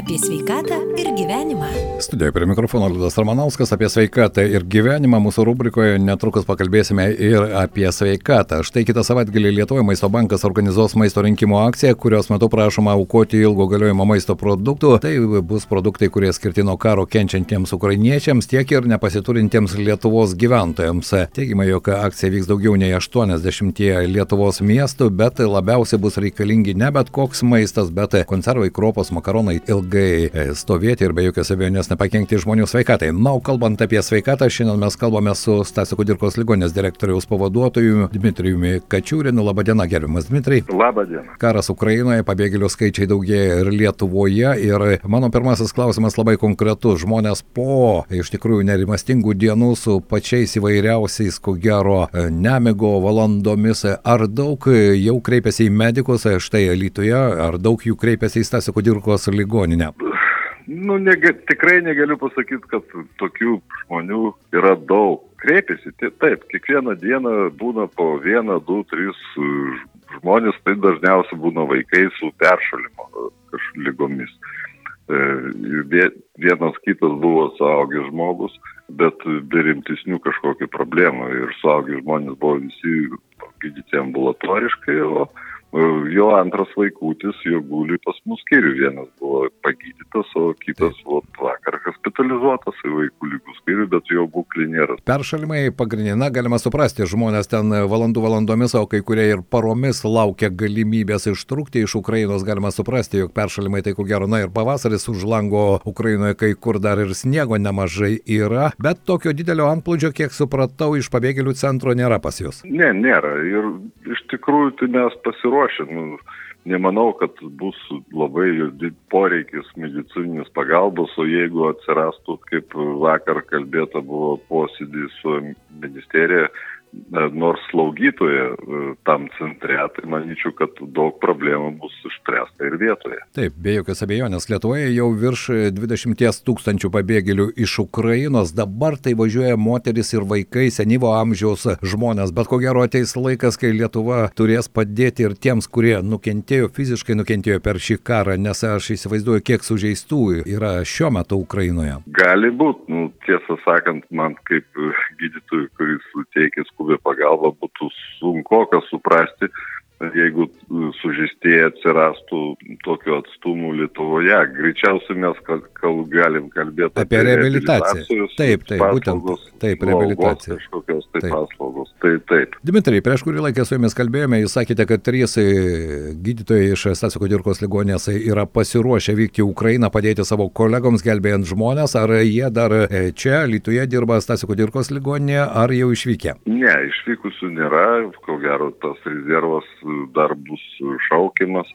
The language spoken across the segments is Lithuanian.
apie sveikatą ir gyvenimą. Studijoje prie mikrofono Liudas Ramanauskas apie sveikatą ir gyvenimą. Mūsų rubrikoje netrukus pakalbėsime ir apie sveikatą. Štai kitą savaitgalį Lietuvoje Maisto bankas organizuos maisto rinkimo akciją, kurios metu prašoma aukoti ilgo galiojimo maisto produktų. Tai bus produktai, kurie skirti nuo karo kenčiantiems ukrainiečiams, tiek ir nepasiturintiems Lietuvos gyventojams. Teigiama, jog akcija vyks daugiau nei 80 Lietuvos miestų, bet labiausiai bus reikalingi ne bet koks maistas, bet konservai, kropos, makaronai, ilgai e, stovėti ir be jokios abejonės nepakengti žmonių sveikatai. Na, o kalbant apie sveikatą, šiandien mes kalbame su Stasio Kudirkos ligonės direktoriaus pavaduotoju Dmitrijumi Kačiūrinu. Labadiena, gerbiamas Dmitrijai. Labadiena. Karas Ukrainoje, pabėgėlių skaičiai daugėja ir Lietuvoje. Ir mano pirmasis klausimas labai konkretus. Žmonės po iš tikrųjų nerimastingų dienų su pačiais įvairiausiais, ko gero, nemigo valandomis, ar daug jau kreipiasi į medikus, štai Lietuvoje, ar daug jų kreipiasi į Stasio Kudirkos ligoninę? Nu, nega, tikrai negaliu pasakyti, kad tokių žmonių yra daug. Kreipiasi, taip, kiekvieną dieną būna po vieną, du, tris žmonės, tai dažniausiai būna vaikai su peršalimo lygomis. E, vienas kitas buvo suaugęs žmogus, bet be rimtesnių kažkokių problemų. Ir suaugę žmonės buvo visi gydyti ambulatoriškai, o jo antras vaikutis, jo guli pas mus skyrių. Vienas buvo pagydytas, o kitas vat, vakar hospitalizuotas į vaikų lygų skyrių, bet jo būklė nėra. Peršalimai pagrindina, galima suprasti, žmonės ten valandų valandomis, o kai kurie ir paromis laukia galimybės ištrūkti iš Ukrainos, galima suprasti, jog peršalimai tai ko gero, na ir pavasaris už lango Ukrainoje, kai kur dar ir sniego nemažai yra, bet tokio didelio antplūdžio, kiek supratau, iš pabėgėlių centro nėra pas jūs. Ne, nėra. Ir iš tikrųjų tai mes pasiruošėme pasiruošę. Nu, nemanau, kad bus labai poreikis medicininės pagalbos, o jeigu atsirastų, kaip vakar kalbėta buvo posėdį su ministerija, nors slaugytoja tam centre, tai manyčiau, kad daug problemų bus išspręsta ir vietoje. Taip, be jokios abejonės, Lietuvoje jau virš 20 tūkstančių pabėgėlių iš Ukrainos, dabar tai važiuoja moteris ir vaikai, senyvo amžiaus žmonės, bet ko gero ateis laikas, kai Lietuva turės padėti ir tiems, kurie nukentėjo, fiziškai nukentėjo per šį karą, nes aš įsivaizduoju, kiek sužeistų yra šiuo metu Ukrainoje. Gali būti, nu, tiesą sakant, man kaip gydytojui, kuris teikia skubę pagalbą, būtų sunku suprasti, jeigu sužeistieji atsirastų tokiu atstumu Lietuvoje. Greičiausiai mes kal, kal, galim kalbėti apie, apie reabilitaciją. Taip, taip, būtent. Taip, reabilitacija. Kažkokios tai taip. paslaugos. Tai taip. Dimitrai, prieš kurį laiką su jumis kalbėjome, jūs sakėte, kad trys e, gydytojai iš Stasio Kudirkos ligonės yra pasiruošę vykti į Ukrainą, padėti savo kolegoms, gelbėjant žmonės. Ar jie dar e, čia, Lietuvoje, dirba Stasio Kudirkos ligonėje, ar jau išvykę? Ne, išvykusių nėra. Ko gero, tas rezervas dar bus šaukiamas.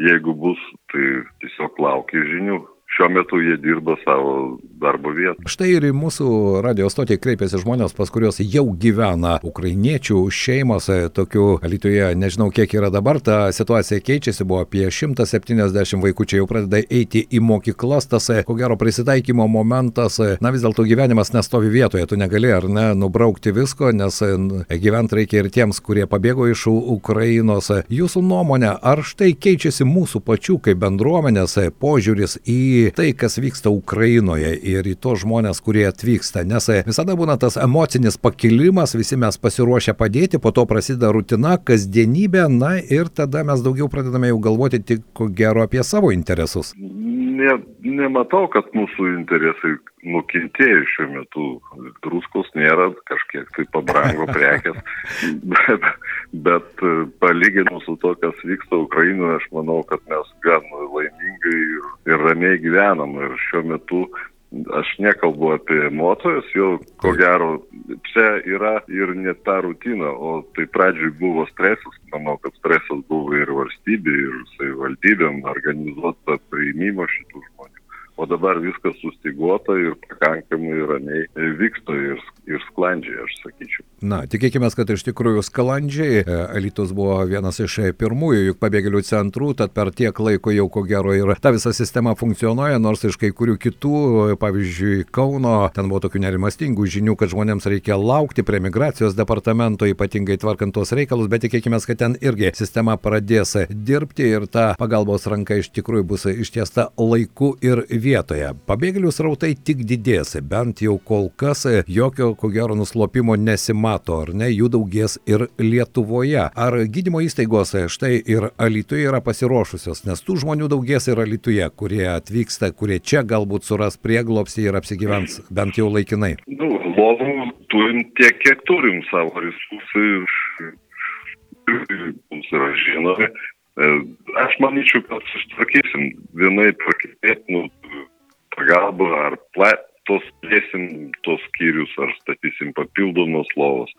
Jeigu bus, tai tiesiog laukia žinių. Šiuo metu jie dirba savo darbo vietą. Štai ir į mūsų radio stotį kreipėsi žmonės, pas kuriuos jau gyvena ukrainiečių šeimos, tokių Lietuvoje, nežinau kiek yra dabar, ta situacija keičiasi, buvo apie 170 vaikų čia jau pradeda eiti į mokyklas, tas, ko gero, prisitaikymo momentas, na vis dėlto gyvenimas nestovi vietoje, tu negali ar ne nubraukti visko, nes gyventi reikia ir tiems, kurie pabėgo iš Ukrainos. Jūsų nuomonė, ar štai keičiasi mūsų pačių kaip bendruomenės požiūris į tai, kas vyksta Ukrainoje ir į tos žmonės, kurie atvyksta, nes visada būna tas emocinis pakilimas, visi mes pasiruošę padėti, po to prasideda rutina, kasdienybė, na ir tada mes daugiau pradedame jau galvoti tik ko gero apie savo interesus. Ne, nematau, kad mūsų interesai nukentėjo šiuo metu. Druskos nėra, kažkiek tai pabrango prekes, bet, bet palyginus su to, kas vyksta Ukrainoje, aš manau, kad mes gan laimingai ir, ir ramiai gyvenam. Ir šiuo metu aš nekalbu apie emocijas, jau ko gero čia yra ir ne ta rutina, o tai pradžiui buvo stresas, manau, kad stresas buvo ir valstybė, ir savivaldybėm organizuota priimimo šitų žmonių o dabar viskas sustiguota ir pakankamai ramiai vyksta ir, ir sklandžiai, aš sakyčiau. Na, tikėkime, kad iš tikrųjų sklandžiai. E, Alitus buvo vienas iš pirmųjų juk pabėgėlių centrų, tad per tiek laiko jau ko gero ir ta visa sistema funkcionuoja, nors iš kai kurių kitų, pavyzdžiui, Kauno, ten buvo tokių nerimastingų žinių, kad žmonėms reikia laukti prie migracijos departamento, ypatingai tvarkant tuos reikalus, bet tikėkime, kad ten irgi sistema pradės dirbti ir ta pagalbos ranka iš tikrųjų bus ištiesta laiku ir vietoje. Pabėgėlių srautai tik didės, bent jau kol kas jokio, ko gero, nuslopimo nesimato mato, ar ne, jų daugės ir Lietuvoje. Ar gydymo įstaigos štai ir Alituje yra pasiruošusios, nes tų žmonių daugės ir Alituje, kurie atvyksta, kurie čia galbūt suras prieglopstį ir apsigyvens bent jau laikinai. Nu, lovų turim tiek, kiek turim savo resursai. Mums yra žinomi. E, aš manyčiau, kad susitvarkysim vienai par kitaip, nu, pagalba ar plat, tos plėsim tos skyrius ar statysim papildomos lovos.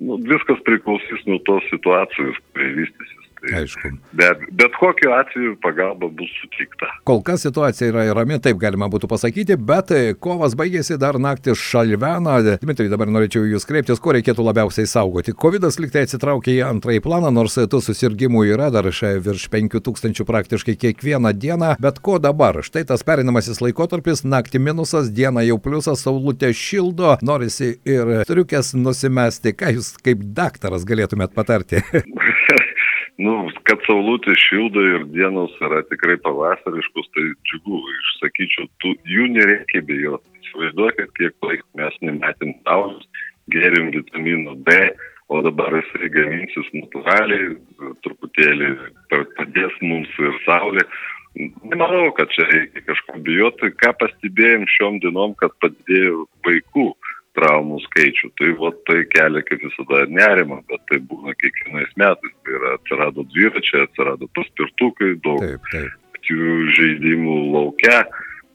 Nu, viskas priklausys nuo tos situacijos, kurie vystysis. Tai Aišku. Bet, bet kokiu atveju pagalba bus sutikta. Kol kas situacija yra rami, taip galima būtų pasakyti, bet kovas baigėsi dar naktį šalvena. Dmitrai, dabar norėčiau jūs kreiptis, ko reikėtų labiausiai saugoti. Covid liktai atsitraukė į antrąjį planą, nors tų susirgymų yra dar virš 5000 praktiškai kiekvieną dieną, bet ko dabar? Štai tas perinamasis laikotarpis, naktį minusas, diena jau pliusas, saulutė šildo, norisi ir triukės nusimesti. Ką jūs kaip daktaras galėtumėt patarti? nu, kad saulutė šildo ir dienos yra tikrai pavasariškos, tai džiugu, išsakyčiau, tų, jų nereikia bijoti. Įsivaizduokit, kiek laiko mes nemetėm saulės, geriam vitamino D, o dabar jisai gaminsis natūraliai, truputėlį padės mums ir saulė. Nemanau, kad čia reikia kažko bijoti. Ką pastebėjom šiom dienom, kad padidėjo vaikų traumų skaičių. Tai va tai kelia kaip visada nerimą, bet tai būna kiekvienais metais. Tai yra atsirado dviračiai, atsirado paspirtukai, daug taip, taip. žaidimų laukia.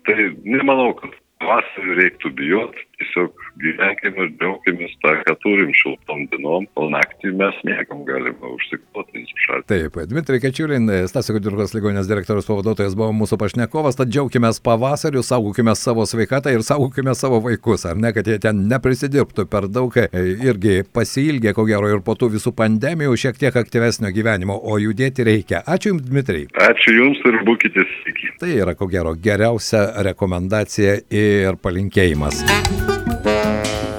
Tai nemanau, kad vasarį reiktų bijoti, tiesiog gyvenkime ir džiaugimės tą, ką turim šiltom dienom, o naktį mes mėgam galime užsikloti šaltį. Taip, Dmitrai Kečiulin, Stasio Kudirkos ligonės direktorius pavaduotojas buvo mūsų pašnekovas, tad džiaugime pavasariu, saugokime savo sveikatą ir saugokime savo vaikus, ar ne, kad jie ten neprisidirbtų per daug, e, irgi pasilgė, ko gero, ir po tų visų pandemijų šiek tiek aktyvesnio gyvenimo, o judėti reikia. Ačiū Jums, Dmitrai. Ačiū Jums ir būkite sveiki. Tai yra, ko gero, geriausia rekomendacija ir palinkėjimas